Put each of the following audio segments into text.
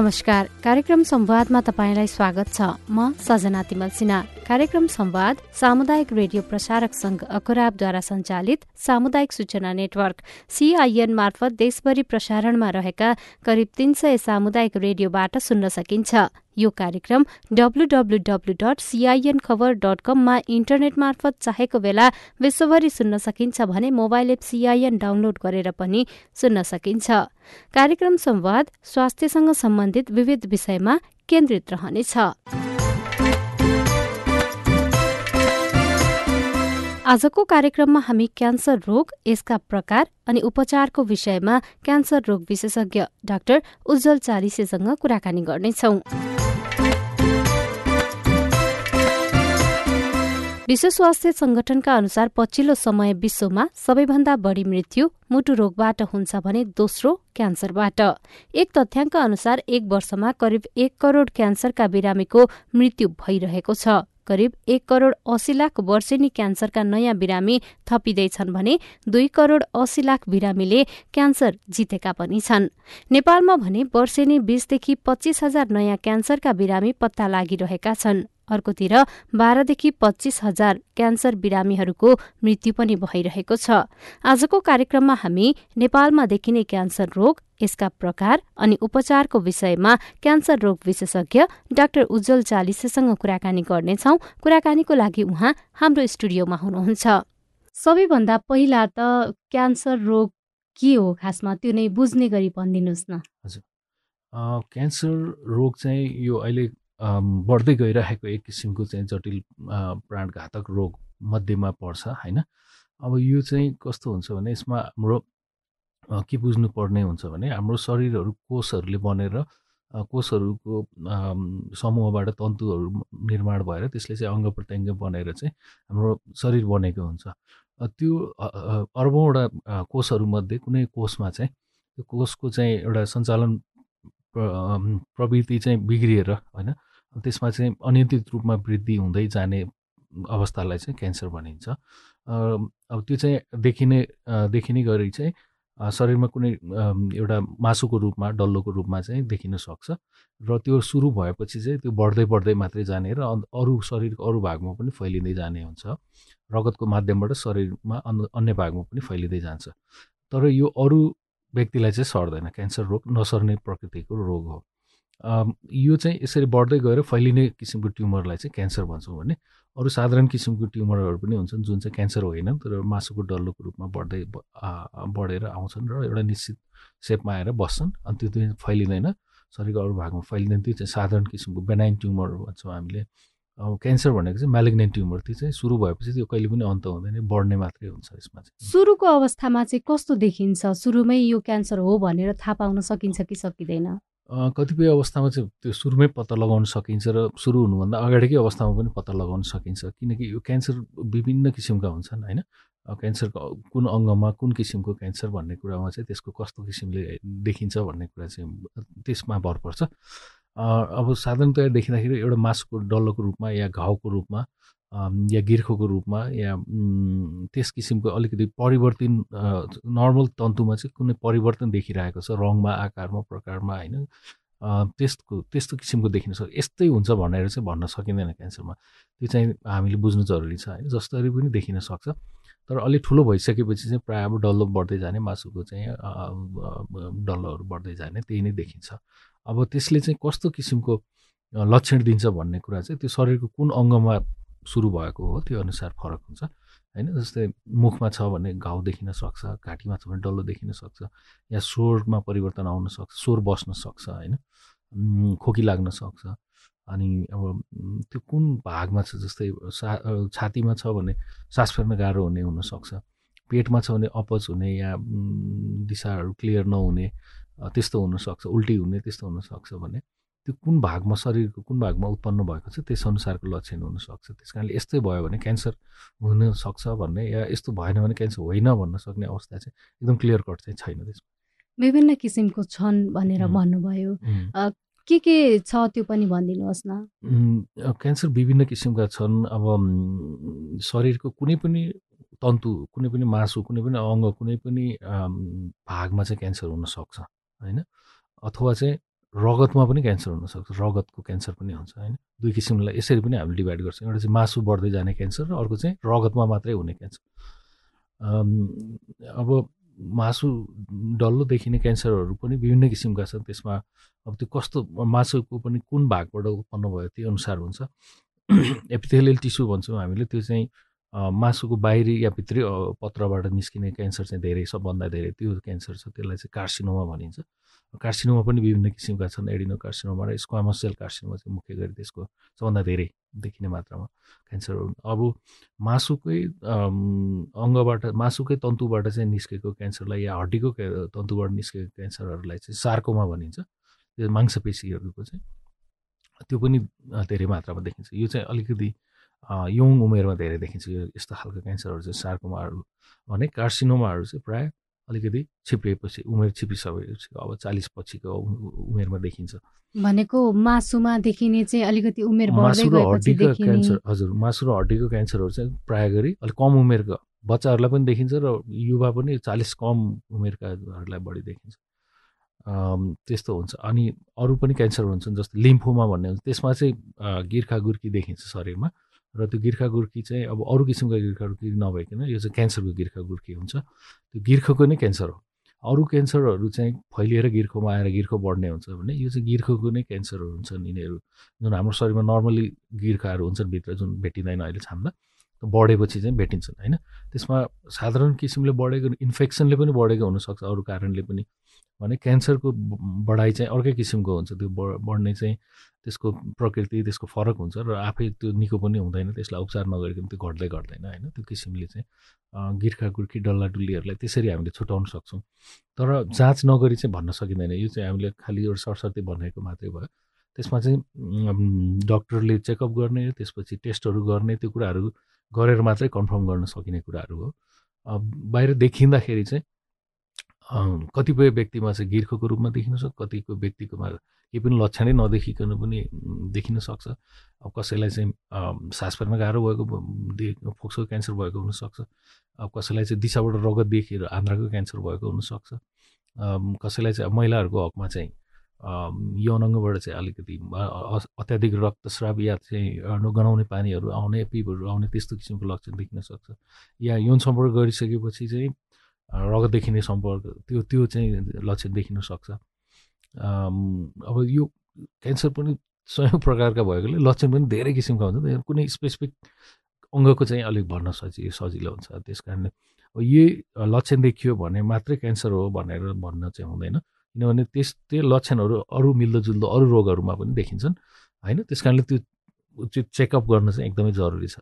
नमस्कार। कार्यक्रम संवादमा तपाईँलाई स्वागत छ। म सजना तिमल सिन्हा। कार्यक्रम संवाद सामुदायिक रेडियो प्रसारक संघ अखुराबद्वारा सञ्चालित सामुदायिक सूचना नेटवर्क सीआईएन मार्फत देशभरि प्रसारणमा रहेका करिब तीन सय सामुदायिक रेडियोबाट सुन्न सकिन्छ। यो कार्यक्रम W W W dot CIN Khabar dot कममा इन्टरनेट मार्फत चाहेको बेला विश्वभरि सुन्न सकिन्छ भने मोबाइल एप सीआईएन डाउनलोड गरेर पनि सुन्न सकिन्छ। कार्यक्रम संवाद स्वास्थ्यसँग सम्बन्धित विविध विषयमा केन्द्रित रहनेछ। आजको कार्यक्रममा हामी क्यान्सर रोग यसका प्रकार अनि उपचारको विषयमा क्यान्सर रोग विशेषज्ञ डाक्टर उज्जवल चालिसेसँग कुराकानी गर्नेछौं। विश्व स्वास्थ्य संगठनका अनुसार पछिल्लो समय विश्वमा सबैभन्दा बढी मृत्यु मुटु रोगबाट हुन्छ भने दोस्रो क्यान्सरबाट। एक तथ्याङ्क अनुसार एक वर्षमा करिब एक करोड क्यान्सरका बिरामीको मृत्यु भइरहेको छ। करिब एक करोड अस्सी लाख वर्षेनी क्यान्सरका नयाँ बिरामी थपिँदैछन् भने दुई करोड अस्सी लाख बिरामीले क्यान्सर जितेका पनि छन्। नेपालमा भने वर्षेनी बीसदेखि पच्चिस हजार नयाँ क्यान्सरका बिरामी पत्ता लागिरहेका छन्। अर्कोतिर बाह्रदेखि पच्चिस हजार क्यान्सर बिरामीहरूको मृत्यु पनि भइरहेको छ। आजको कार्यक्रममा हामी नेपालमा देखिने क्यान्सर रोग यसका प्रकार अनि उपचारको विषयमा क्यान्सर रोग विशेषज्ञ डाक्टर उज्जवल चालिसेसँग कुराकानी गर्नेछौ। कुराकानीको लागि उहाँ हाम्रो स्टुडियोमा हुनुहुन्छ। सबैभन्दा पहिला त क्यान्सर रोग के हो खासमा त्यो नै बुझ्ने गरी भनिदिनुहोस् न। हजुर। क्यान्सर रोग चाहिँ यो अहिले बढ्दै गइरहेको एक किसिमको चाहिँ जटिल प्राणघातक रोग मध्येमा पर्छ होइन? अब यो चाहिँ कस्तो हुन्छ भने यसमा हाम्रो के बुझ्नुपर्ने हुन्छ भने हाम्रो शरीरहरू कोषहरूले बनेर कोषहरूको समूहबाट तन्तुहरू निर्माण भएर त्यसले चाहिँ अङ्ग प्रत्यङ्ग बनेर चाहिँ हाम्रो शरीर बनेको हुन्छ। त्यो अर्बौँवटा कोषहरूमध्ये कुनै कोषमा चाहिँ त्यो कोषको चाहिँ एउटा सञ्चालन प्रवृत्ति चाहिँ बिग्रिएर होइन? त्यसमा चाहिँ अनियन्त्रित रूपमा वृद्धि हुँदै जाने अवस्थालाई चाहिँ क्यान्सर भनिन्छ। अब त्यो चाहिँ देखिने देखिने गरी चाहिँ शरीरमा कुनै एउटा मासुको रूपमा डल्लोको रूपमा चाहिँ देखिन सक्छ। र त्यो सुरु भएपछि चाहिँ त्यो बढ्दै बढ्दै मात्रै जाने र अरू शरीरको अरू भागमा पनि फैलिँदै जाने हुन्छ। रगतको माध्यमबाट शरीरमा अन्य भागमा पनि फैलिँदै जान्छ। तर यो अरू व्यक्तिलाई चाहिँ सर्दैन। क्यान्सर रोग नसर्ने प्रकृतिको रोग हो। यो चाहिँ यसरी बढ्दै गएर फैलिने किसिमको ट्युमरलाई चाहिँ क्यान्सर भन्छौँ भने अरू साधारण किसिमको ट्युमरहरू पनि हुन्छन् जुन चाहिँ क्यान्सर होइन तर मासुको डल्लोको रूपमा बढ्दै बढेर आउँछन् र एउटा निश्चित सेपमा आएर बस्छन्। अनि त्यो चाहिँ फैलिँदैन शरीरको अरू भागमा फैलिँदैन। त्यो चाहिँ साधारण किसिमको बेनाइन ट्युमर भन्छौँ हामीले अब क्यान्सर भनेको चाहिँ म्यालिग्नेन्ट ट्युमर त्यो चाहिँ सुरु भएपछि त्यो कहिले पनि अन्त हुँदैन बढ्ने मात्रै हुन्छ यसमा चाहिँ। सुरुको अवस्थामा चाहिँ कस्तो देखिन्छ? सुरुमै यो क्यान्सर हो भनेर थाहा पाउन सकिन्छ कि सकिँदैन? कतिपय अवस्थामा चाहिँ त्यो सुरुमै पत्ता लगाउन सकिन्छ र सुरु हुनुभन्दा अगाडिकै अवस्थामा पनि पत्ता लगाउन सकिन्छ। किनकि यो क्यान्सर विभिन्न किसिमका हुन्छन् होइन? क्यान्सरको कुन अङ्गमा कुन किसिमको क्यान्सर भन्ने कुरामा चाहिँ त्यसको कस्तो किसिमले देखिन्छ भन्ने कुरा चाहिँ त्यसमा भर पर्छ। अब साधारणतया देखिँदाखेरि एउटा मासुको डल्लोको रूपमा या घाउको रूपमा या गिर्खोको रूपमा या त्यस किसिमको अलिकति परिवर्तन नर्मल तन्तुमा चाहिँ कुनै परिवर्तन देखिरहेको छ रङमा आकारमा प्रकारमा होइन? त्यस्तो त्यस्तो किसिमको देखिन सक्छ यस्तै हुन्छ भनेर चाहिँ भन्न सकिँदैन क्यान्सरमा। त्यो चाहिँ हामीले बुझ्नु जरुरी छ होइन? जसरी पनि देखिन सक्छ। तर अलिक ठुलो भइसकेपछि चाहिँ प्रायः अब डल्लो बढ्दै जाने मासुको चाहिँ डल्लोहरू बढ्दै जाने त्यही नै देखिन्छ। अब त्यसले चाहिँ कस्तो किसिमको लक्षण दिन्छ भन्ने कुरा चाहिँ त्यो शरीरको कुन अङ्गमा सुरु भएको हो त्यो अनुसार फरक हुन्छ। होइन जस्तै मुखमा छ भने घाउ देखिन सक्छ घाँटीमा छ भने डल्लो देखिन सक्छ या स्वरमा परिवर्तन आउन सक्छ स्वर बस्न सक्छ होइन। खोकी लाग्न सक्छ। अनि अब त्यो कुन भागमा छ जस्तै सा छातीमा छ भने सास फेर्न गाह्रो हुने हुनसक्छ पेटमा छ भने अपच हुने या दिशाहरू क्लियर नहुने त्यस्तो हुनसक्छ उल्टी हुने त्यस्तो हुनसक्छ भने। त्यो कुन भागमा शरीरको कुन भागमा उत्पन्न भएको छ त्यस अनुसारको लक्षण हुनसक्छ। त्यस कारणले यस्तै भयो भने क्यान्सर हुनसक्छ भन्ने या यस्तो भएन भने क्यान्सर होइन भन्न सक्ने अवस्था चाहिँ एकदम क्लियर कट चाहिँ छैन त्यसमा। विभिन्न किसिमको छन् भनेर भन्नुभयो। के के छ त्यो पनि भनिदिनुहोस् न। क्यान्सर विभिन्न किसिमका छन्। अब शरीरको कुनै पनि तन्तु कुनै पनि मासु कुनै पनि अङ्ग कुनै पनि भागमा चाहिँ क्यान्सर हुनसक्छ होइन? अथवा चाहिँ रगतमा पनि क्यान्सर हुनसक्छ रगतको क्यान्सर पनि हुन्छ होइन? दुई किसिमलाई यसरी पनि हामीले डिभाइड गर्छौँ। एउटा चाहिँ मासु बढ्दै जाने क्यान्सर र अर्को चाहिँ रगतमा मात्रै हुने क्यान्सर। अब मासु डल्लो देखिने क्यान्सरहरू पनि विभिन्न किसिमका छन्। त्यसमा अब त्यो कस्तो मासुको पनि कुन भागबाट उत्पन्न भयो त्यो अनुसार हुन्छ। एपिथेलियल टिस्यु भन्छौँ हामीले त्यो चाहिँ मासुको बाहिरी या भित्री पत्रबाट निस्किने क्यान्सर चाहिँ धेरै सबभन्दा धेरै त्यो क्यान्सर छ। त्यसलाई चाहिँ कार्सिनोमा भनिन्छ। कार्सिनोमा पनि विभिन्न किसिमका छन् एडिनो कार्सिनोमा र स्क्वामस सेल कार्सिनोमा चाहिँ मुख्य गरी त्यसको सबभन्दा धेरै देखिने मात्रामा क्यान्सरहरू अब मासुकै अङ्गबाट मासुकै तन्तुबाट चाहिँ निस्केको क्यान्सरलाई या हड्डीको तन्तुबाट निस्केको क्यान्सरहरूलाई चाहिँ सार्कोमा भनिन्छ त्यो मांसपेसीहरूको चाहिँ। त्यो पनि धेरै मात्रामा देखिन्छ। यो चाहिँ अलिकति यङ उमेरमा धेरै देखिन्छ यो यस्तो खालको क्यान्सरहरू चाहिँ सार्कोमाहरू भने कार्सिनोमाहरू चाहिँ प्रायः अलिकति छिप्रिएपछि उमेर छिपिसकेपछि अब चालिस पछिको उमेरमा देखिन्छ। भनेको मासुमा देखिने चाहिँ अलिकति उमेर मासु र हड्डीको क्यान्सर हजुर मासु र हड्डीको क्यान्सरहरू चाहिँ प्राय गरी अलिक कम उमेरको बच्चाहरूलाई पनि देखिन्छ र युवा पनि चालिस कम उमेरकाहरूलाई बढी देखिन्छ। त्यस्तो हुन्छ। अनि अरू पनि क्यान्सर हुन्छन् जस्तै लिम्फोमा भन्ने हुन्छ। त्यसमा चाहिँ गिर्खा गुर्की देखिन्छ शरीरमा। र त्यो गिर्खा गुर्की चाहिँ अब अरू किसिमको गिर्खा गुर्की नभइकन यो चाहिँ क्यान्सरको गिर्खा गुर्की हुन्छ। त्यो गिर्खको नै क्यान्सर हो। अरू क्यान्सरहरू चाहिँ फैलिएर गिर्खोमा आएर गिर्खो बढ्ने हुन्छ भने यो चाहिँ गिर्खोको नै क्यान्सरहरू हुन्छन् यिनीहरू। जुन हाम्रो शरीरमा नर्मली गिर्खाहरू हुन्छन् भित्र जुन भेटिँदैन अहिले छाम्दा बढेपछि चाहिँ भेटिन्छन् होइन? त्यसमा साधारण किसिमले बढेको इन्फेक्सनले पनि बढेको हुनसक्छ अरू कारणले पनि। भने क्यान्सरको बढाइ चाहिँ अर्कै किसिमको हुन्छ। त्यो बढ्ने चाहिँ त्यसको प्रकृति त्यसको फरक हुन्छ र आफै त्यो निको पनि हुँदैन त्यसलाई उपचार नगरिकन त्यो घट्दै घट्दैन होइन? त्यो किसिमले चाहिँ गिर्खा गुर्खी डल्ला डुल्लीहरूलाई त्यसरी हामीले छुट्याउन सक्छौँ। तर जाँच नगरी चाहिँ भन्न सकिँदैन। यो चाहिँ हामीले खालि एउटा सरसर्ती भनेको मात्रै भयो। त्यसमा चाहिँ डक्टरले चेकअप गर्ने त्यसपछि टेस्टहरू गर्ने त्यो कुराहरू गरेर मात्रै कन्फर्म गर्न सकिने कुराहरू हो। बाहिर देखिँदाखेरि चाहिँ कतिपय व्यक्तिमा चाहिँ गिर्खोको रूपमा देखिन सक्छ कतिको व्यक्तिकोमा केही पनि लक्षणै नदेखिकन पनि देखिन सक्छ। अब कसैलाई चाहिँ सास फेर्न गाह्रो भएको फोक्सो क्यान्सर भएको हुनसक्छ। अब कसैलाई चाहिँ दिशाबाट रगत देखेर आन्द्राको क्यान्सर भएको हुनसक्छ। कसैलाई चाहिँ महिलाहरूको हकमा चाहिँ यौन चाहिँ अलिकति अत्याधिक रक्तस्राव या चाहिँ गनाउने पानीहरू आउने पिपहरू आउने त्यस्तो किसिमको लक्षण देखिन सक्छ। या यौन सम्पर्क गरिसकेपछि चाहिँ रगत देखिने सम्पर्क त्यो त्यो चाहिँ लक्षण देखिन सक्छ। अब यो क्यान्सर पनि स्वयं प्रकारका भएकोले लक्षण पनि धेरै किसिमका हुन्छ। कुनै स्पेसिफिक अङ्गको चाहिँ अलिक भन्न सजि सजिलो हुन्छ। त्यस कारणले अब यही लक्षण देखियो भने मात्रै क्यान्सर हो भनेर भन्न चाहिँ हुँदैन। किनभने त्यस त्यो लक्षणहरू अरू मिल्दोजुल्दो अरू रोगहरूमा पनि देखिन्छन् होइन? त्यस कारणले त्यो चेकअप गर्न चाहिँ एकदमै जरुरी छ।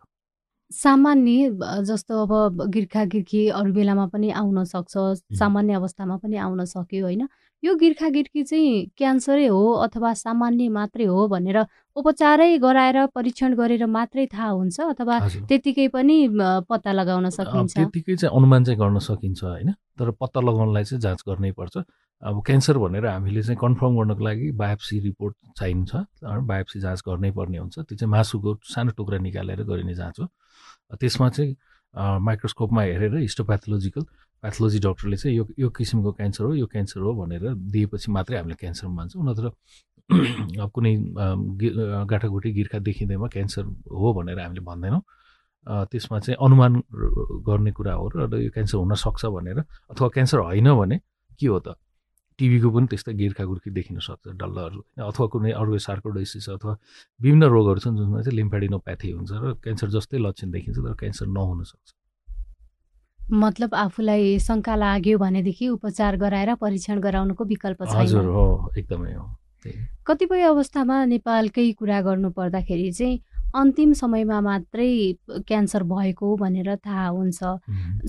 सामान्य जस्तो अब गिर्खा गिर्खी अरू बेलामा पनि आउन सक्छ सामान्य अवस्थामा पनि आउन सक्यो होइन? यो गिर्खा गिर्खी चाहिँ क्यान्सरै हो अथवा सामान्य मात्रै हो भनेर उपचारै गराएर परीक्षण गरेर मात्रै थाहा हुन्छ अथवा त्यतिकै पनि पत्ता लगाउन सकिन्छ? त्यतिकै चाहिँ अनुमान चाहिँ गर्न सकिन्छ होइन? तर पत्ता लगाउनलाई चाहिँ जाँच गर्नै पर्छ। अब क्यान्सर भनेर हामीले चाहिँ कन्फर्म गर्नको लागि बायोप्सी रिपोर्ट चाहिन्छ बायोप्सी जाँच गर्नै पर्ने हुन्छ। त्यो चाहिँ मासुको सानो टुक्रा निकालेर गरिने जाँच हो। त्यसमा चाहिँ माइक्रोस्कोपमा हेरेर हिस्टोप्याथोलोजिकल प्याथोलोजी डक्टरले चाहिँ यो यो किसिमको क्यान्सर हो यो क्यान्सर हो भनेर दिएपछि मात्रै हामीले क्यान्सर मान्छौँ। नत्र कुनै गाँठागुठी गिर्खा देखिँदैमा क्यान्सर हो भनेर हामीले भन्दैनौँ। त्यसमा चाहिँ अनुमान गर्ने कुरा हो र यो क्यान्सर हुनसक्छ भनेर अथवा क्यान्सर होइन भने के हो त? टिबीको पनि त्यस्तै गिर्खा गुर्खी देखिन सक्छ डल्लाहरू। होइन अथवा कुनै अरू सार्कोडोसिस अथवा विभिन्न रोगहरू छन् जुनमा चाहिँ लिम्फेडिनोप्याथी हुन्छ र क्यान्सर जस्तै लक्षण देखिन्छ तर क्यान्सर नहुन सक्छ। मतलब आफूलाई शङ्का लाग्यो भनेदेखि उपचार गराएर परीक्षण गराउनुको विकल्प छ हजुर हो एकदमै हो। कतिपय अवस्थामा नेपालकै कुरा गर्नु पर्दाखेरि चाहिँ अन्तिम समयमा मात्रै क्यान्सर भएको भनेर थाहा हुन्छ।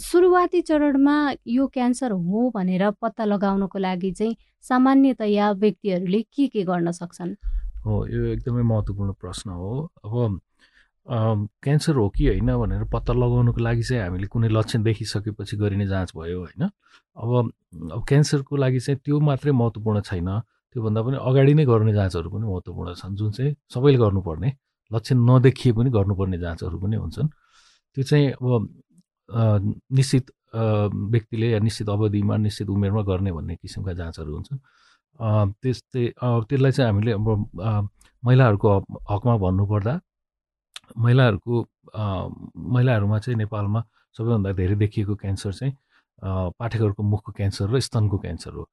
सुरुवाती चरणमा यो क्यान्सर हो भनेर पत्ता लगाउनको लागि चाहिँ सामान्यतया व्यक्तिहरूले के के गर्न सक्छन्? हो यो एकदमै महत्त्वपूर्ण प्रश्न हो। अब क्यान्सर हो कि होइन भनेर पत्ता लगाउनुको लागि चाहिँ हामीले कुनै लक्षण देखिसकेपछि गरिने जाँच भयो होइन। अब अब क्यान्सरको लागि चाहिँ त्यो मात्रै महत्त्वपूर्ण छैन। त्योभन्दा पनि अगाडि नै गर्ने जाँचहरू पनि महत्त्वपूर्ण छन् जुन चाहिँ सबैले गर्नुपर्ने। लक्षण नदेखिए पनि गर्नुपर्ने जाँचहरू पनि हुन्छन्। त्यो चाहिँ अब निश्चित व्यक्तिले या निश्चित अवधिमा निश्चित उमेरमा गर्ने भन्ने किसिमका जाँचहरू हुन्छन्। त्यस्तै त्यसलाई चाहिँ हामीले अब महिलाहरूको हकमा भन्नुपर्दा महिलाहरूको महिलाहरूमा चाहिँ नेपालमा सबैभन्दा धेरै देखिएको क्यान्सर चाहिँ पाठेघरको मुखको क्यान्सर र स्तनको क्यान्सर हो।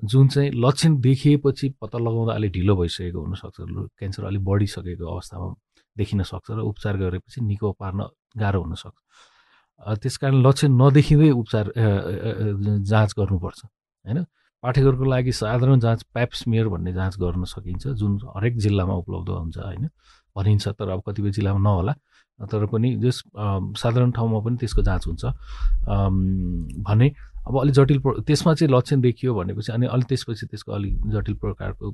जुन चाहिँ लक्षण देखिएपछि पत्ता लगाउँदा अलिक ढिलो भइसकेको हुनसक्छ क्यान्सर अलिक बढिसकेको अवस्थामा देखिन सक्छ र उपचार गरेपछि निको पार्न गाह्रो हुनसक्छ। त्यस कारण लक्षण नदेखिँदै उपचार जाँच गर्नुपर्छ होइन? पाठेघरको लागि साधारण जाँच प्याप्समियर भन्ने जाँच गर्न सकिन्छ जुन हरेक जिल्लामा उपलब्ध हुन्छ होइन? भनिन्छ तर अब कतिपय जिल्लामा नहोला। तर पनि जस साधारण ठाउँमा पनि त्यसको जाँच हुन्छ। भने अब अलिक जटिल त्यसमा चाहिँ लक्षण देखियो भनेपछि अनि अलिक त्यसपछि त्यसको अलिक जटिल प्रकारको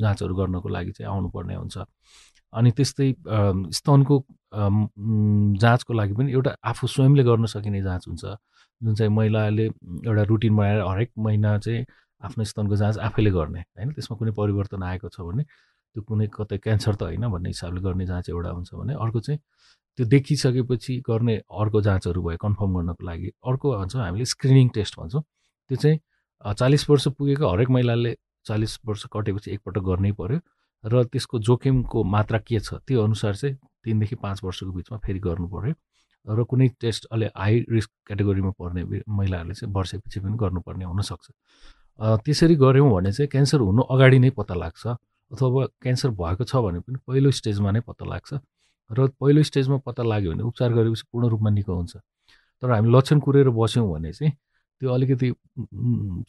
जाँचहरू गर्नको लागि चाहिँ आउनुपर्ने हुन्छ। अनि त्यस्तै स्तनको जाँचको लागि पनि एउटा आफू स्वयंले गर्न सकिने जाँच हुन्छ। जुन चाहिँ महिलाले एउटा रुटिन बनाएर हरेक महिना चाहिँ आफ्नो स्तनको जाँच आफैले गर्ने होइन? त्यसमा कुनै परिवर्तन आएको छ भने त्यो कुनै कतै क्यान्सर त होइन भन्ने हिसाबले गर्ने जाँच एउटा हुन्छ भने अर्को चाहिँ त्यो देखिसकेपछि गर्ने अर्को जाँचहरू भयो कन्फर्म गर्नको लागि। अर्को भन्छौँ हामीले स्क्रिनिङ टेस्ट भन्छौँ। त्यो चाहिँ चालिस वर्ष पुगेको हरेक महिलाले चालिस वर्ष कटेपछि एकपल्ट गर्नै पऱ्यो र त्यसको जोखिमको मात्रा के छ त्यो अनुसार चाहिँ तिनदेखि पाँच वर्षको बिचमा फेरि गर्नु पऱ्यो र कुनै टेस्ट अलि हाई रिस्क क्याटेगोरीमा पर्ने महिलाहरूले चाहिँ वर्षपछि पनि गर्नुपर्ने हुनसक्छ। त्यसरी गऱ्यौँ भने चाहिँ क्यान्सर हुनु अगाडि नै पत्ता लाग्छ अथवा क्यान्सर भएको छ भने पनि पहिलो स्टेजमा नै पत्ता लाग्छ। र पहिलो स्टेजमा पत्ता लाग्यो भने उपचार गरेपछि पूर्ण रूपमा निको हुन्छ। तर हामी लक्षण कुरेर बस्यौँ भने चाहिँ त्यो अलिकति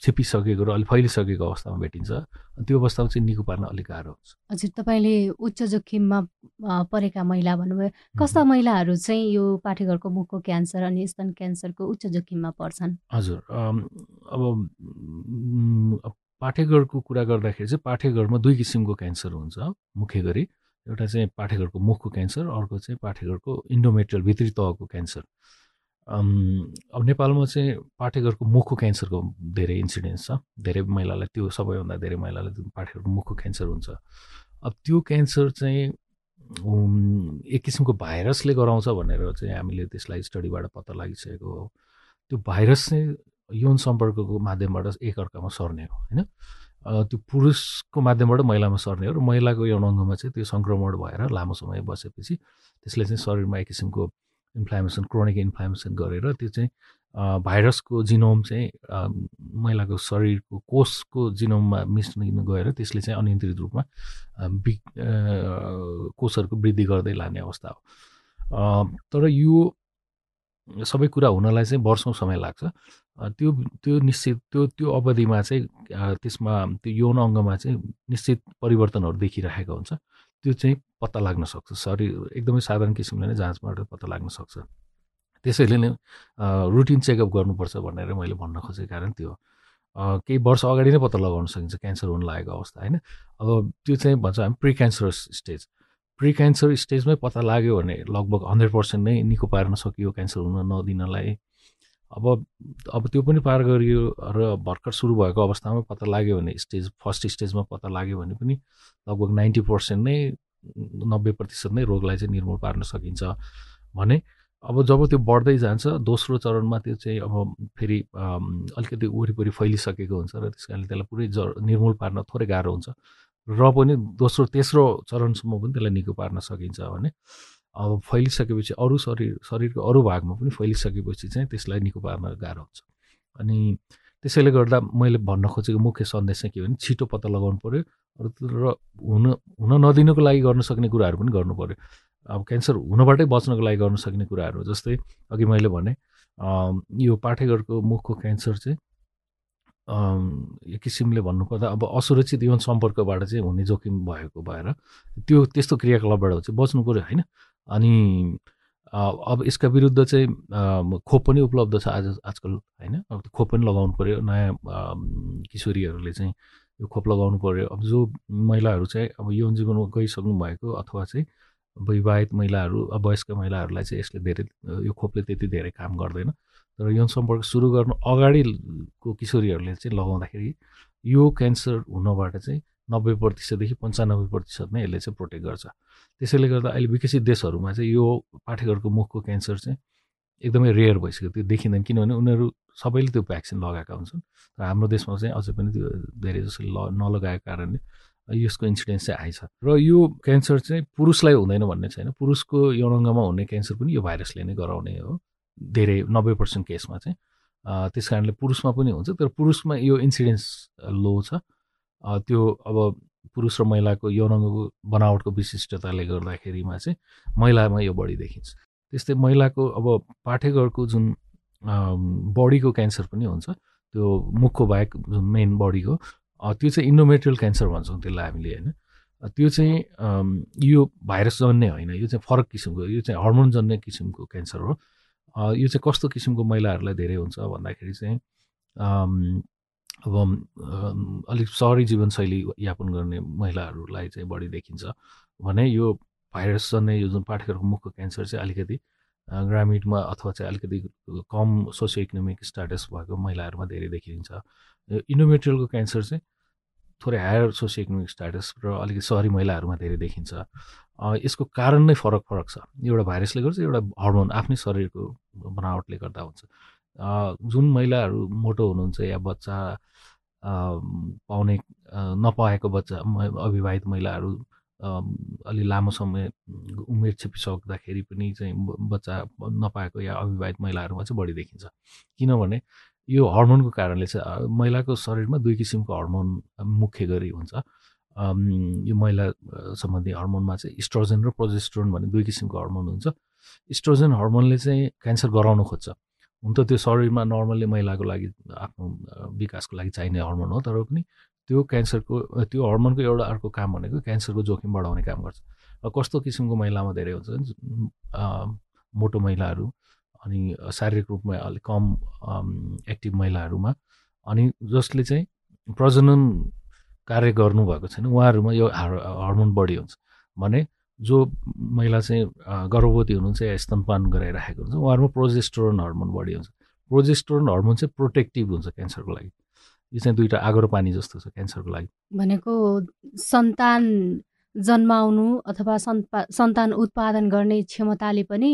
छिपिसकेको र अलिक फैलिसकेको अवस्थामा भेटिन्छ। त्यो अवस्थामा चाहिँ निको पार्न अलिक गाह्रो हुन्छ। हजुर तपाईँले उच्च जोखिममा परेका महिला भन्नुभयो। कस्ता महिलाहरू चाहिँ यो पाठेघरको मुखको क्यान्सर अनि स्तन क्यान्सरको उच्च जोखिममा पर्छन्? हजुर अब पाठेघरको कुरा गर्दाखेरि चाहिँ पाठेघरमा दुई किसिमको क्यान्सर हुन्छ मुख्य गरी। एउटा चाहिँ पाठेघरको मुखको क्यान्सर अर्को चाहिँ पाठेघरको इन्डोमेट्रियल भित्री तहको क्यान्सर। अब नेपालमा चाहिँ पाठेघरको मुखको क्यान्सरको धेरै इन्सिडेन्स छ। धेरै महिलालाई त्यो सबैभन्दा धेरै महिलालाई पाठेघरको मुखको क्यान्सर हुन्छ। अब त्यो क्यान्सर चाहिँ एक किसिमको भाइरसले गराउँछ भनेर चाहिँ हामीले त्यसलाई स्टडीबाट पत्ता लागिसकेको हो। त्यो भाइरस चाहिँ यौन सम्पर्कको माध्यमबाट एकअर्कामा सर्ने हो होइन? त्यो पुरुषको माध्यमबाट महिलामा सर्ने हो र महिलाको यौन अङ्गमा चाहिँ त्यो सङ्क्रमण भएर लामो समय बसेपछि त्यसले चाहिँ शरीरमा एक किसिमको इन्फ्लामेसन क्रोनिक इन्फ्लामेसन गरेर त्यो चाहिँ भाइरसको जिनोम चाहिँ महिलाको शरीरको कोषको जिनोममा मिस्न गएर त्यसले चाहिँ अनियन्त्रित रूपमा बि कोषहरूको वृद्धि गर्दै लाने अवस्था हो। तर यो सबै कुरा हुनलाई चाहिँ वर्षौँ समय लाग्छ। त्यो त्यो निश्चित त्यो त्यो अवधिमा चाहिँ त्यसमा त्यो यौन अङ्गमा चाहिँ निश्चित परिवर्तनहरू देखिरहेको हुन्छ। त्यो चाहिँ पत्ता लाग्न सक्छ। शरीर एकदमै साधारण किसिमले नै जाँचबाट पत्ता लाग्न सक्छ। त्यसैले नै रुटिन चेकअप गर्नुपर्छ भनेर मैले भन्न खोजेको कारण त्यो केही वर्ष अगाडि नै पत्ता लगाउन सकिन्छ क्यान्सर हुन लागेको अवस्था होइन? अब त्यो चाहिँ भन्छ हामी pre cancerous stage pre cancer स्टेजमै पत्ता लाग्यो भने लगभग हन्ड्रेड पर्सेन्ट नै निको पार्न सकियो क्यान्सर हुन नदिनलाई। अब अब त्यो पनि पार गरियो र भर्खर सुरु भएको अवस्थामा पत्ता लाग्यो भने स्टेज फर्स्ट स्टेजमा पत्ता लाग्यो भने पनि लगभग नाइन्टी पर्सेन्ट नै नब्बे प्रतिशत नै रोगलाई चाहिँ निर्मूल पार्न सकिन्छ भने अब जब त्यो बढ्दै जान्छ दोस्रो चरणमा त्यो चाहिँ अब फेरि अलिकति वरिपरि फैलिसकेको हुन्छ र त्यस कारणले त्यसलाई पुरै ज निर्मूल पार्न थोरै गाह्रो हुन्छ र पनि दोस्रो तेस्रो चरणसम्म पनि त्यसलाई निको पार्न सकिन्छ भने अब फैलिसकेपछि अरू शरीर शरीरको अरू भागमा पनि फैलिसकेपछि चाहिँ त्यसलाई निको पार्न गाह्रो हुन्छ। अनि त्यसैले गर्दा मैले भन्न खोजेको मुख्य सन्देश चाहिँ के भने छिटो पत्ता लगाउनु पऱ्यो र हुन हुन नदिनुको लागि गर्न सक्ने कुराहरू पनि गर्नु पऱ्यो अब क्यान्सर हुनबाटै बच्नको लागि गर्न सक्ने कुराहरू जस्तै अघि मैले भने यो पाठेघरको मुखको क्यान्सर चाहिँ एक किसिमले भन्नुपर्दा अब असुरक्षित यौन सम्पर्कबाट चाहिँ हुने जोखिम भएको भएर त्यो त्यस्तो क्रियाकलापबाट चाहिँ बच्नु पऱ्यो होइन? अनि अब यसका विरुद्ध चाहिँ खोप पनि उपलब्ध छ आज आजकल होइन? अब खोप पनि लगाउनु पऱ्यो नयाँ किशोरीहरूले चाहिँ यो खोप लगाउनु पऱ्यो अब जो महिलाहरू चाहिँ अब यौन जीवनमा गइसक्नु भएको अथवा चाहिँ विवाहित महिलाहरू अब वयस्क महिलाहरूलाई चाहिँ यसले धेरै यो खोपले त्यति धेरै काम गर्दैन। तर यौन सम्पर्क सुरु गर्नु अगाडिको किशोरीहरूले चाहिँ लगाउँदाखेरि यो क्यान्सर हुनबाट चाहिँ नब्बे प्रतिशतदेखि पन्चानब्बे प्रतिशत नै यसले चाहिँ प्रोटेक्ट गर्छ। त्यसैले गर्दा अहिले विकसित देशहरूमा चाहिँ यो पाठेघरको मुखको क्यान्सर चाहिँ एकदमै रेयर भइसक्यो। त्यो देखिँदैन किनभने उनीहरू सबैले त्यो भ्याक्सिन लगाएका हुन्छन्। र हाम्रो देशमा चाहिँ अझै पनि त्यो धेरै जसो ल नलगाएको कारणले यसको इन्सिडेन्स चाहिँ आइछ र यो क्यान्सर चाहिँ पुरुषलाई हुँदैन भन्ने छैन। पुरुषको यौनाङ्गमा हुने क्यान्सर पनि यो भाइरसले नै गराउने हो। धेरै नब्बे पर्सेन्ट केसमा चाहिँ। त्यस कारणले पुरुषमा पनि हुन्छ। तर पुरुषमा यो इन्सिडेन्स लो छ। त्यो अब पुरुष र महिलाको यौनाङ्गको बनावटको विशिष्टताले गर्दाखेरिमा चाहिँ महिलामा यो बढी देखिन्छ। त्यस्तै महिलाको अब पाठेघरको जुन बडीको क्यान्सर पनि हुन्छ त्यो मुखको बाहेक जुन मेन बडीको त्यो चाहिँ इन्डोमेट्रियल क्यान्सर भन्छौँ त्यसलाई हामीले होइन? त्यो चाहिँ यो भाइरस जन्ने होइन यो चाहिँ फरक किसिमको यो चाहिँ हर्मोन जन्ने किसिमको क्यान्सर हो। यो चाहिँ कस्तो किसिमको महिलाहरूलाई धेरै हुन्छ भन्दाखेरि चाहिँ अब अलिक सहरी जीवनशैली यापन गर्ने महिलाहरूलाई चाहिँ बढी देखिन्छ। भने यो भाइरस जन्ने यो जुन पाठेघरको मुखको क्यान्सर चाहिँ अलिकति ग्रामीणमा अथवा चाहिँ अलिकति कम सोसियो इकोनोमिक स्ट्याटस भएको महिलाहरूमा धेरै देखिन्छ। इन्डोमेट्रियलको क्यान्सर चाहिँ थोरै हायर सोसियो इकोनोमिक स्ट्याटस र अलिकति सहरी महिलाहरूमा धेरै देखिन्छ। यसको कारण नै फरक फरक छ। एउटा भाइरसले गर्छ एउटा हर्मोन आफ्नै शरीरको बनावटले गर्दा हुन्छ। जुन महिलाहरू मोटो हुनुहुन्छ या बच्चा पाउने नपाएको बच्चा अविवाहित महिलाहरू अलि लामो समय उमेर छिपिसक्दाखेरि पनि चाहिँ बच्चा नपाएको या अविवाहित महिलाहरूमा चाहिँ बढी देखिन्छ। किनभने यो हर्मोनको कारणले चाहिँ महिलाको शरीरमा दुई किसिमको हर्मोन मुख्य गरी हुन्छ। यो महिला सम्बन्धी हर्मोनमा चाहिँ इस्ट्रोजन र प्रोजेस्ट्रोन भन्ने दुई किसिमको हर्मोन हुन्छ। इस्ट्रोजन हर्मोनले चाहिँ क्यान्सर गराउन खोज्छ। हुन त त्यो शरीरमा नर्मल्ली महिलाको लागि आफ्नो विकासको लागि चाहिने हर्मोन हो तर पनि त्यो क्यान्सरको त्यो हर्मोनको एउटा अर्को काम भनेको क्यान्सरको जोखिम बढाउने काम गर्छ। र कस्तो किसिमको महिलामा धेरै हुन्छ मोटो महिलाहरू अनि शारीरिक रूपमा अलिक कम एक्टिभ महिलाहरूमा अनि जसले चाहिँ प्रजनन कार्य गर्नुभएको छैन उहाँहरूमा यो हर्मोन बढी हुन्छ। भने जो महिला चाहिँ गर्भवती हुनुहुन्छ या स्तनपान गराइराखेको हुन्छ उहाँहरूमा प्रोजेस्टोरन हर्मोन बढी हुन्छ। प्रोजेस्टोरन हर्मोन चाहिँ प्रोटेक्टिभ हुन्छ क्यान्सरको लागि। यो चाहिँ दुइटा आगो र पानी जस्तो छ क्यान्सरको लागि। भनेको सन्तान जन्माउनु अथवा सन्तान उत्पादन गर्ने क्षमताले पनि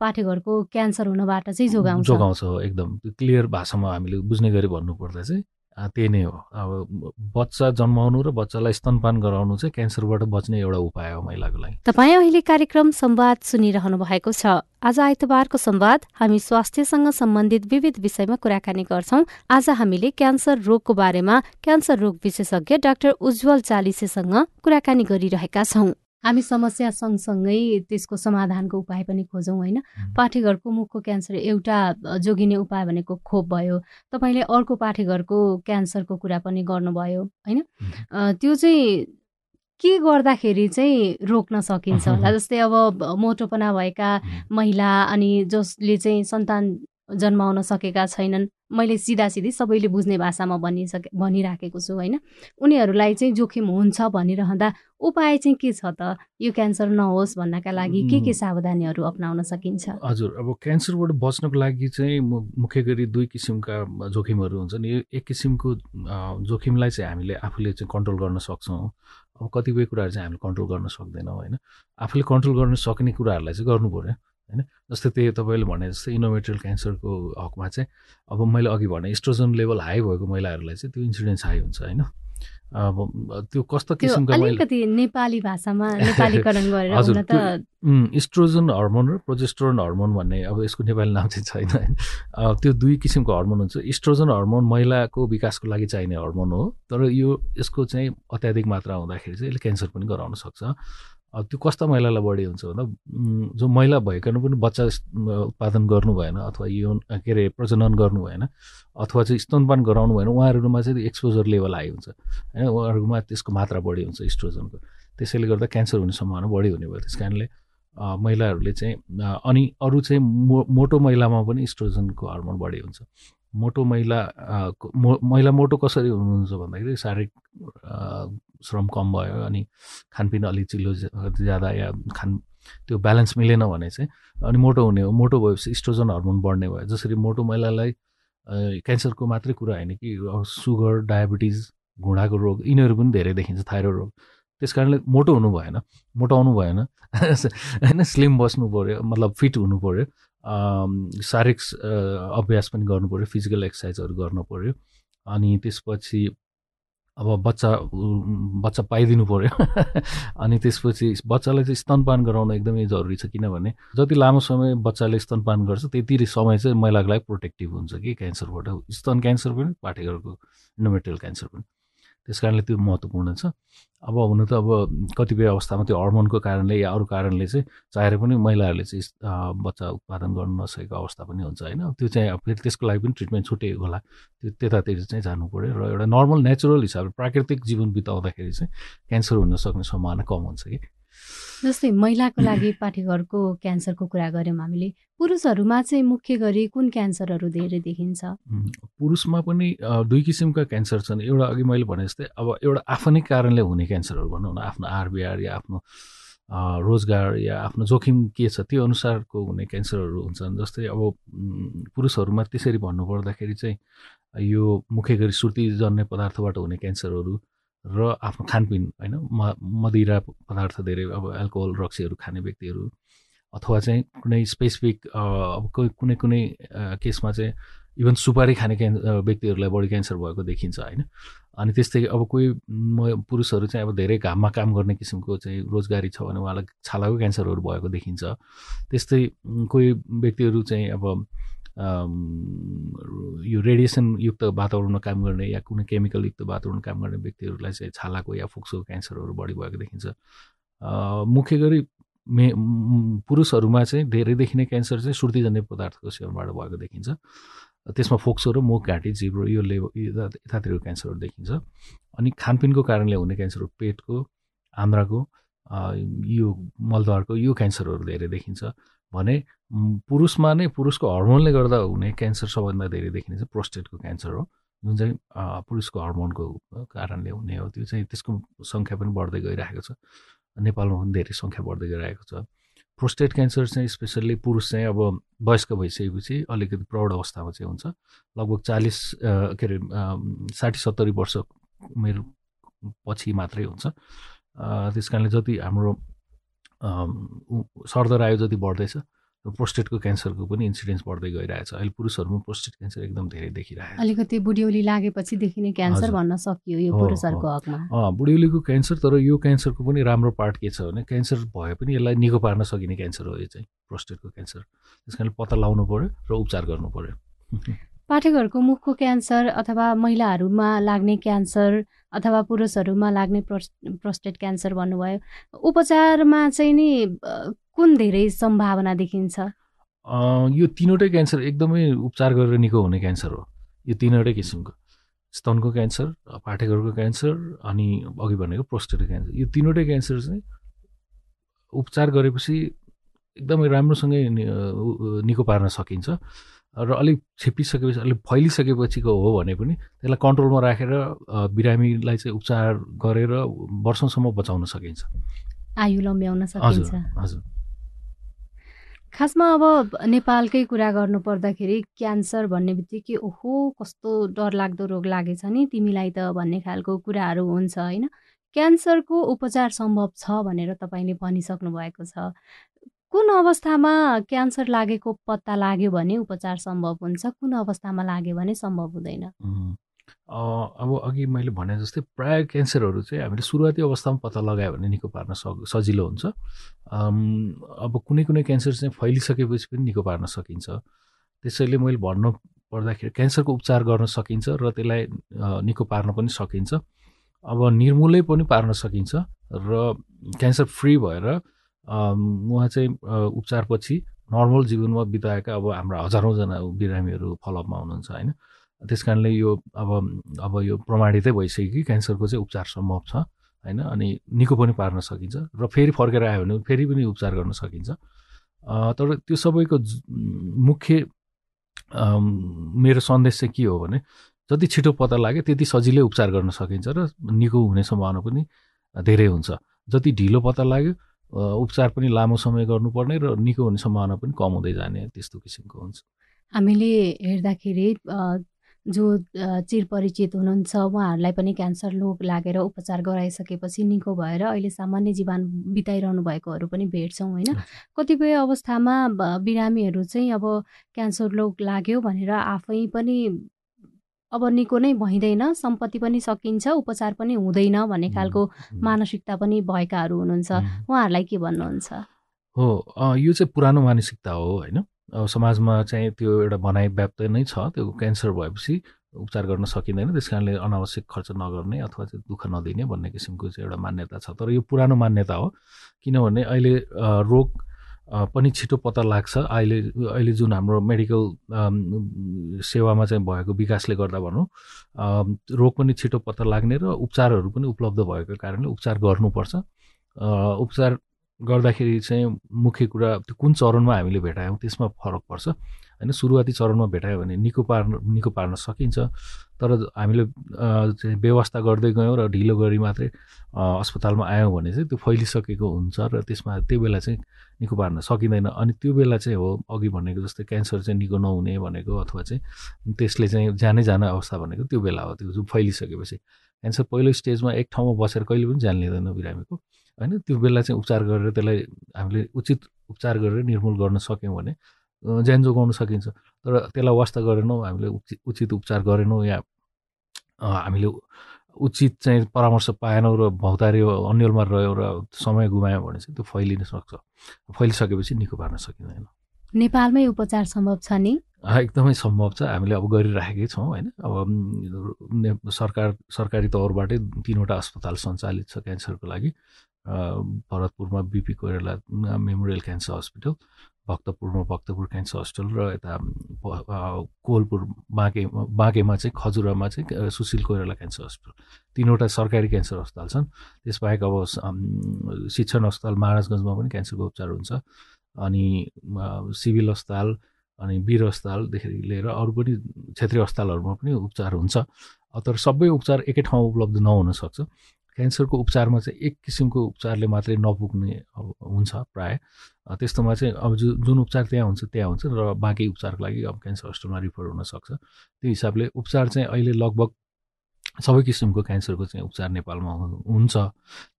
पाठेघरको क्यान्सर हुनबाट चाहिँ जोगाउँछ। जोगाउँछ एकदम। क्लियर भाषामा हामीले बुझ्ने गरी भन्नुपर्दा चाहिँ त्यही नै हो। अब बच्चा जन्माउनु र बच्चालाई स्तनपान गराउनु चाहिँ क्यान्सरबाट बच्ने एउटा उपाय हो महिलाको लागि। तपाईँ अहिले कार्यक्रम संवाद सुनिरहनु भएको छ। आज आइतबारको संवाद हामी स्वास्थ्यसँग सम्बन्धित विविध विषयमा कुराकानी गर्छौं। आज हामीले क्यान्सर रोगको बारेमा क्यान्सर रोग विशेषज्ञ डाक्टर उज्जवल चालिसेसँग कुराकानी गरिरहेका छौं। हामी समस्या सँगसँगै त्यसको समाधानको उपाय पनि खोजौँ होइन? पाठेघरको मुखको क्यान्सर एउटा जोगिने उपाय भनेको खोप भयो। तपाईँले अर्को पाठेघरको क्यान्सरको कुरा पनि गर्नुभयो होइन? त्यो चाहिँ के गर्दाखेरि चाहिँ रोक्न सकिन्छ होला? जस्तै अब मोटोपना भएका महिला अनि जसले चाहिँ सन्तान जन्माउन सकेका छैनन्। मैले सिधा सिधी सबैले बुझ्ने भाषामा भनिसके भनिराखेको छु होइन? उनीहरूलाई चाहिँ जोखिम हुन्छ भनिरहँदा उपाय चाहिँ के छ त? यो क्यान्सर नहोस् भन्नका लागि के के सावधानीहरू अप्नाउन सकिन्छ? हजुर अब क्यान्सरबाट बच्नको लागि चाहिँ मुख्य गरी दुई किसिमका जोखिमहरू हुन्छन्। यो एक किसिमको जोखिमलाई चाहिँ हामीले आफूले चाहिँ कन्ट्रोल गर्न सक्छौँ। अब कतिपय कुराहरू चाहिँ हामीले कन्ट्रोल गर्न सक्दैनौँ होइन? आफूले कन्ट्रोल गर्न सक्ने कुराहरूलाई चाहिँ गर्नु पऱ्यो होइन? जस्तै त्यही तपाईँले भने जस्तै इनोमेट्रियल क्यान्सरको हकमा चाहिँ अब मैले अघि भने इस्ट्रोजन लेभल हाई भएको महिलाहरूलाई चाहिँ त्यो इन्सुरेन्स हाई हुन्छ होइन? अब त्यो कस्तो किसिमको अलिकति नेपाली भाषामा नेपालीकरण गरेर हजुर इस्ट्रोजन हर्मोन र प्रोजेस्ट्रोन हर्मोन भन्ने अब यसको नेपाली नाम चाहिँ छैन होइन? त्यो दुई किसिमको हर्मोन हुन्छ। इस्ट्रोजन हर्मोन महिलाको विकासको लागि चाहिने हर्मोन हो तर यो यसको चाहिँ अत्याधिक मात्रा हुँदाखेरि चाहिँ यसले क्यान्सर पनि गराउन सक्छ। त्यो कस्ता महिलालाई बढी हुन्छ भन्दा जो महिला भइकन पनि बच्चा उत्पादन गर्नु भएन अथवा यो के अरे प्रजनन गर्नु भएन अथवा चाहिँ स्तनपान गराउनु भएन उहाँहरूमा चाहिँ एक्सपोजर लेभल हाई हुन्छ। होइन उहाँहरूमा त्यसको मात्रा बढी हुन्छ इस्ट्रोजनको त्यसैले गर्दा क्यान्सर हुने सम्भावना बढी हुने भयो। त्यस कारणले महिलाहरूले चाहिँ अनि अरू चाहिँ मो मोटो महिलामा पनि इस्ट्रोजनको हर्मोन बढी हुन्छ। मोटो महिला महिला मोटो कसरी हुनुहुन्छ भन्दाखेरि शारीरिक श्रम कम भयो अनि खानपिन अलिक चिल्लो ज्यादा या खान त्यो ब्यालेन्स मिलेन भने चाहिँ अनि मोटो हुने हो। मोटो भएपछि इस्ट्रोजन हर्मोन बढ्ने भयो। जसरी मोटो महिलालाई क्यान्सरको मात्रै कुरा होइन कि सुगर डायबिटिज घुँडाको रोग यिनीहरू पनि धेरै देखिन्छ थाइरोइड रोग। त्यस कारणले मोटो हुनु भएन मोटाउनु भएन। होइन स्लिम बस्नु पऱ्यो मतलब फिट हुनु पऱ्यो शारीरिक अभ्यास पनि गर्नु पऱ्यो फिजिकल एक्सर्साइजहरू गर्नु पऱ्यो अनि त्यसपछि अब बच्चा बच्चा पाइदिनु पऱ्यो अनि त्यसपछि बच्चालाई चाहिँ स्तनपान गराउन एकदमै जरुरी छ किनभने जति लामो समय बच्चाले स्तनपान गर्छ त्यति समय चाहिँ महिलाको लागि प्रोटेक्टिभ हुन्छ कि क्यान्सरबाट। स्तन क्यान्सर पनि पाठेघरको इन्डोमेट्रियल क्यान्सर पनि। त्यस कारणले त्यो महत्त्वपूर्ण छ। अब हुन त अब कतिपय अवस्थामा त्यो हर्मोनको कारणले या अरू कारणले चाहिँ चाहेर पनि महिलाहरूले चाहिँ बच्चा उत्पादन गर्नु नसकेको अवस्था पनि हुन्छ होइन। त्यो चाहिँ फेरि त्यसको लागि पनि ट्रिटमेन्ट छुट्टै होला। त्यो त्यतातिर चाहिँ जानु पऱ्यो र एउटा नर्मल नेचुरल हिसाबले प्राकृतिक जीवन बिताउँदाखेरि चाहिँ क्यान्सर हुन सक्ने सम्भावना कम हुन्छ कि? जस्तै महिलाको लागि पाठेघरको क्यान्सरको कुरा गऱ्यौँ हामीले पुरुषहरूमा चाहिँ मुख्य गरी कुन क्यान्सरहरू धेरै देखिन्छ? पुरुषमा पनि दुई किसिमका क्यान्सर छन्। एउटा अघि मैले भने जस्तै अब एउटा आफ्नै कारणले हुने क्यान्सरहरू भनौँ न आफ्नो आरबिआर या आफ्नो रोजगार या आफ्नो जोखिम के छ त्यो अनुसारको हुने क्यान्सरहरू हुन्छन्। जस्तै अब पुरुषहरूमा त्यसरी भन्नुपर्दाखेरि चाहिँ यो मुख्य गरी सुर्तीजन्य पदार्थबाट हुने क्यान्सरहरू र आफ्नो खानपिन होइन? म मदिरा पदार्थ धेरै अब एल्कोहल रक्सीहरू खाने व्यक्तिहरू अथवा चाहिँ कुनै स्पेसिफिक अब कुनै कुनै केसमा चाहिँ इभन सुपारी खाने क्यान् व्यक्तिहरूलाई बढी क्यान्सर भएको देखिन्छ होइन? अनि त्यस्तै अब कोही म पुरुषहरू चाहिँ अब धेरै घाममा काम गर्ने किसिमको चाहिँ रोजगारी छ भने उहाँलाई छालाको क्यान्सरहरू भएको देखिन्छ। त्यस्तै कोही व्यक्तिहरू चाहिँ अब यो रेडिएसनयुक्त वातावरणमा काम गर्ने या कुनै केमिकलयुक्त वातावरणमा काम गर्ने व्यक्तिहरूलाई चाहिँ छालाको या फुक्सोको क्यान्सरहरू बढी भएको देखिन्छ। मुख्य गरी मे पुरुषहरूमा चाहिँ धेरै देखिने क्यान्सर चाहिँ सुर्तीजन्य पदार्थको सेवनबाट भएको देखिन्छ। त्यसमा फोक्सो र मुख घाँटी जिब्रो यो लेभल यतातिरको क्यान्सरहरू देखिन्छ। अनि खानपिनको कारणले हुने क्यान्सरहरू पेटको आन्द्राको यो मलद्वारको यो क्यान्सरहरू धेरै देखिन्छ। भने पुरुषमा नै पुरुषको हर्मोनले गर्दा हुने क्यान्सर सबभन्दा धेरै देखिने चाहिँ प्रोस्टेटको क्यान्सर हो। जुन चाहिँ पुरुषको हर्मोनको कारणले हुने हो त्यो चाहिँ त्यसको सङ्ख्या पनि बढ्दै गइरहेको छ। नेपालमा पनि धेरै सङ्ख्या बढ्दै गइरहेको छ। प्रोस्टेट क्यान्सर चाहिँ स्पेसल्ली पुरुष चाहिँ अब वयस्क भइसकेपछि अलिकति प्रौढ अवस्थामा चाहिँ हुन्छ। लगभग चालिस के अरे साठी सत्तरी वर्ष उमेर पछि मात्रै हुन्छ। त्यस कारणले जति हाम्रो सरदर आयो जति बढ्दैछ प्रोस्टेटको क्यान्सरको पनि इन्सिडेन्स बढ्दै गइरहेछ। अहिले पुरुषहरूमा प्रोस्टेट क्यान्सर एकदम धेरै देखिरहेको अलिकति बुढिउली लागेपछि देखिने क्यान्सर भन्न सकियो यो पुरुषहरूको हकमा। बुढिउलीको क्यान्सर तर यो क्यान्सरको पनि राम्रो पार्ट के छ भने क्यान्सर भए पनि यसलाई निको पार्न सकिने क्यान्सर हो यो चाहिँ प्रोस्टेटको क्यान्सर। त्यस कारण पत्ता लगाउनु पऱ्यो र उपचार गर्नु पऱ्यो पाठेघरको मुखको क्यान्सर अथवा महिलाहरूमा लाग्ने क्यान्सर अथवा पुरुषहरूमा लाग्ने प्रोस्टेट क्यान्सर भन्नुभयो। उपचारमा चाहिँ नि कुन धेरै सम्भावना देखिन्छ? यो तिनवटै क्यान्सर एकदमै उपचार गरेर निको हुने क्यान्सर हो। यो तिनवटै किसिमको। स्तनको क्यान्सर पाठेघरको क्यान्सर अनि अघि भनेको प्रोस्टेटको क्यान्सर। यो तिनवटै क्यान्सर चाहिँ उपचार गरेपछि एकदमै राम्रोसँगै निको पार्न सकिन्छ। र अलिक छेपिसकेपछि अलिक फैलिसकेपछिको हो भने पनि त्यसलाई कन्ट्रोलमा राखेर बिरामीलाई चाहिँ उपचार गरेर वर्षौँसम्म बचाउन सकिन्छ। आयु लम्ब्याउन सकिन्छ। हजुर खासमा अब नेपालकै कुरा गर्नु पर्दाखेरि क्यान्सर भन्ने बित्तिकै ओहो कस्तो डरलाग्दो रोग लागेछ नि तिमीलाई त भन्ने खालको कुराहरू हुन्छ होइन? क्यान्सरको उपचार सम्भव छ भनेर तपाईँले भनिसक्नु भएको छ। कुन अवस्थामा क्यान्सर लागेको पत्ता लाग्यो भने उपचार सम्भव हुन्छ? कुन अवस्थामा लाग्यो भने सम्भव हुँदैन? अब अघि मैले भने जस्तै प्राय क्यान्सरहरू चाहिँ हामीले सुरुवाती अवस्थामा पत्ता लगायो भने निको पार्न सजिलो हुन्छ। अब कुनै कुनै क्यान्सर चाहिँ फैलिसकेपछि पनि निको पार्न सकिन्छ। त्यसैले मैले भन्नु पर्दाखेरि क्यान्सरको उपचार गर्न सकिन्छ र त्यसलाई निको पार्न पनि सकिन्छ। अब निर्मूलै पनि पार्न सकिन्छ र क्यान्सर फ्री भएर उहाँ चाहिँ उपचारपछि नर्मल जीवनमा बिताएका अब हाम्रो हजारौँजना बिरामीहरू फलोअपमा हुनुहुन्छ होइन? त्यस कारणले यो अब अब यो प्रमाणितै भइसक्यो कि क्यान्सरको चाहिँ उपचार सम्भव छ होइन? अनि निको पनि पार्न सकिन्छ र फेरि फर्केर आयो भने फेरि पनि उपचार गर्न सकिन्छ। तर त्यो सबैको मुख्य मेरो सन्देश चाहिँ के हो भने जति छिटो पत्ता लाग्यो त्यति सजिलै उपचार गर्न सकिन्छ र निको हुने सम्भावना पनि धेरै हुन्छ। जति ढिलो पत्ता लाग्यो उपचार पनि लामो समय गर्नुपर्ने र निको हुने सम्भावना पनि कम हुँदै जाने त्यस्तो किसिमको हुन्छ। हामीले हेर्दाखेरि जो चिरपरिचित हुनुहुन्छ उहाँहरूलाई पनि क्यान्सर रोग लागेर उपचार गराइसकेपछि निको भएर अहिले सामान्य जीवन बिताइरहनु भएकोहरू पनि भेट्छौँ होइन? कतिपय अवस्थामा बिरामीहरू चाहिँ अब क्यान्सर रोग लाग्यो भनेर आफै पनि अब निको नै भइँदैन सम्पत्ति पनि सकिन्छ उपचार पनि हुँदैन भन्ने खालको मानसिकता पनि भएकाहरू हुनुहुन्छ। उहाँहरूलाई के भन्नुहुन्छ? हो यो चाहिँ पुरानो मानसिकता हो होइन? अब समाजमा चाहिँ त्यो एउटा भनाइ व्याप्त नै छ त्यो क्यान्सर भएपछि उपचार गर्न सकिँदैन त्यस कारणले अनावश्यक खर्च नगर्ने अथवा चाहिँ दुःख नदिने भन्ने किसिमको चाहिँ एउटा मान्यता छ। तर यो पुरानो मान्यता हो किनभने अहिले रोग पनि छिटो पत्ता लाग्छ। अहिले अहिले जुन हाम्रो मेडिकल सेवामा चाहिँ भएको विकासले गर्दा भनौँ रोग पनि छिटो पत्ता लाग्ने र उपचारहरू पनि उपलब्ध भएको कारणले उपचार गर्नुपर्छ। उपचार गर्दाखेरि चाहिँ मुख्य कुरा त्यो कुन चरणमा हामीले भेटायौँ त्यसमा फरक पर्छ। होइन सुरुवाती चरणमा भेटायो भने निको पार्न निको पार्न सकिन्छ। तर हामीले व्यवस्था गर्दै गयौँ र ढिलो गरी मात्रै अस्पतालमा आयौँ भने चाहिँ त्यो फैलिसकेको हुन्छ र त्यसमा त्यो बेला चाहिँ निको पार्न सकिँदैन। अनि त्यो बेला चाहिँ हो अघि भनेको जस्तै क्यान्सर चाहिँ निको नहुने भनेको अथवा चाहिँ त्यसले चाहिँ जानै जाने अवस्था भनेको त्यो बेला हो त्यो फैलिसकेपछि। क्यान्सर पहिलो स्टेजमा एक ठाउँमा बसेर कहिले पनि जान लिँदैन बिरामीको। होइन त्यो बेला चाहिँ उपचार गरेर त्यसलाई हामीले उचित उपचार गरेर निर्मूल गर्न सक्यौँ भने ज्यान जोगाउन सकिन्छ। तर त्यसलाई वास्ता गरेनौँ हामीले उचित उपचार गरेनौँ या हामीले उचित चाहिँ परामर्श पाएनौँ र भौतार्यो अन्यलमा रह्यो र समय गुमायो भने चाहिँ त्यो फैलिन सक्छ। फैलिसकेपछि निको पार्न सकिँदैन। नेपालमै उपचार सम्भव छ नि? एकदमै सम्भव छ। हामीले अब गरिराखेकै छौँ होइन? अब सरकार सरकारी तौरबाटै तिनवटा अस्पताल सञ्चालित छ क्यान्सरको लागि। भरतपुरमा BP Koirala memorial cancer hospital भक्तपुरमा Bhaktapur cancer hospital र यता कोलपुर बाँके बाँकेमा चाहिँ खजुरामा चाहिँ सुशील कोइराला क्यान्सर हस्पिटल। तिनवटा सरकारी क्यान्सर अस्पताल छन्। त्यसबाहेक अब शिक्षण अस्पताल महाराजगञ्जमा पनि क्यान्सरको उपचार हुन्छ। अनि सिभिल अस्पताल अनि वीर अस्पतालदेखि लिएर अरू पनि क्षेत्रीय अस्पतालहरूमा पनि उपचार हुन्छ। तर सबै उपचार एकै ठाउँ उपलब्ध नहुन सक्छ। क्यान्सरको उपचारमा चाहिँ एक किसिमको उपचारले मात्रै नपुग्ने अब हुन्छ प्रायः। त्यस्तोमा चाहिँ अब जु जुन उपचार त्यहाँ हुन्छ त्यहाँ हुन्छ र बाँकी उपचारको लागि अब क्यान्सर हस्पिटलमा रिफर हुनसक्छ त्यो हिसाबले उपचार चाहिँ अहिले लगभग सबै किसिमको क्यान्सरको चाहिँ उपचार नेपालमा हुन्छ।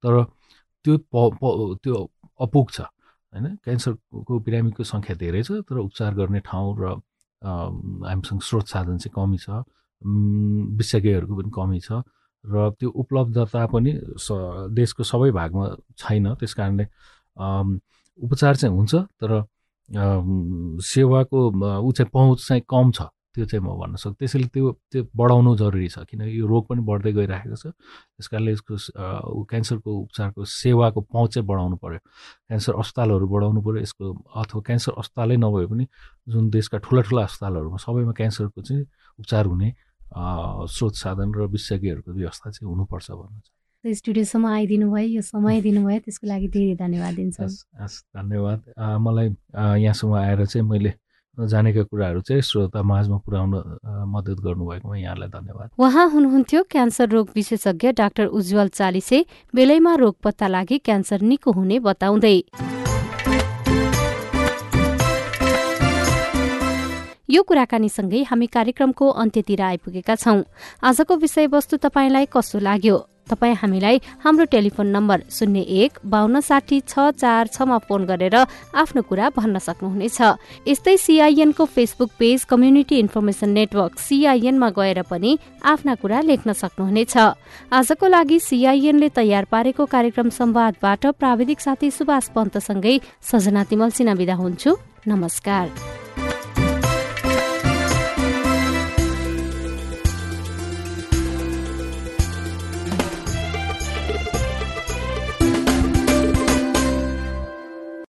तर त्यो प त्यो छ होइन? क्यान्सरको बिरामीको सङ्ख्या धेरै छ तर उपचार गर्ने ठाउँ र हामीसँग स्रोत साधन चाहिँ कमी छ। विशेषज्ञहरूको पनि कमी छ। र त्यो उपलब्धता पनि स देशको सबै भागमा छैन। त्यस कारणले उपचार चाहिँ हुन्छ तर सेवाको ऊ चाहिँ पहुँच चाहिँ कम छ। त्यो चाहिँ म भन्न सक्छु त्यसैले त्यो त्यो बढाउनु जरुरी छ किनकि यो रोग पनि बढ्दै गइरहेको छ। त्यस कारणले यसको क्यान्सरको उपचारको सेवाको पहुँच चाहिँ बढाउनु पऱ्यो क्यान्सर अस्पतालहरू बढाउनु पऱ्यो यसको अथवा क्यान्सर अस्पतालै नभए पनि जुन देशका ठुला ठुला अस्पतालहरूमा सबैमा क्यान्सरको चाहिँ उपचार हुने स्रोत साधन र विशेषज्ञहरूको व्यवस्था चाहिँ हुनुपर्छ भन्नु छ स्टुडियोसम्म आइदिनु भयो यो समय दिनुभयो त्यसको लागि धेरै धन्यवाद दिन्छु हस् धन्यवाद। मलाई यहाँसम्म आएर चाहिँ मैले जानेका कुराहरू चाहिँ श्रोता माझमा पुर्याउन मद्दत गर्नुभएकोमा यहाँलाई धन्यवाद। उहाँ हुनुहुन्थ्यो क्यान्सर रोग विशेषज्ञ डाक्टर उज्जवल चालिसे बेलैमा रोग पत्ता लागि क्यान्सर निको हुने बताउँदै। यो कुराकानीसँगै हामी कार्यक्रमको अन्त्यतिर आइपुगेका छौं। आजको विषयवस्तु तपाईँलाई कस्तो लाग्यो? तपाईँ हामीलाई हाम्रो टेलिफोन नम्बर शून्य एक बान्न साठी छ चार छमा फोन गरेर आफ्नो कुरा भन्न सक्नुहुनेछ। यस्तै सिआइएनको Facebook page community information network सिआइएनमा गएर पनि आफ्ना कुरा लेख्न सक्नुहुनेछ। आजको लागि सिआइएनले तयार पारेको कार्यक्रम संवादबाट प्राविधिक साथी सुभाष पन्तसँगै सजना तिमल सिना विदा हुन्छु। नमस्कार।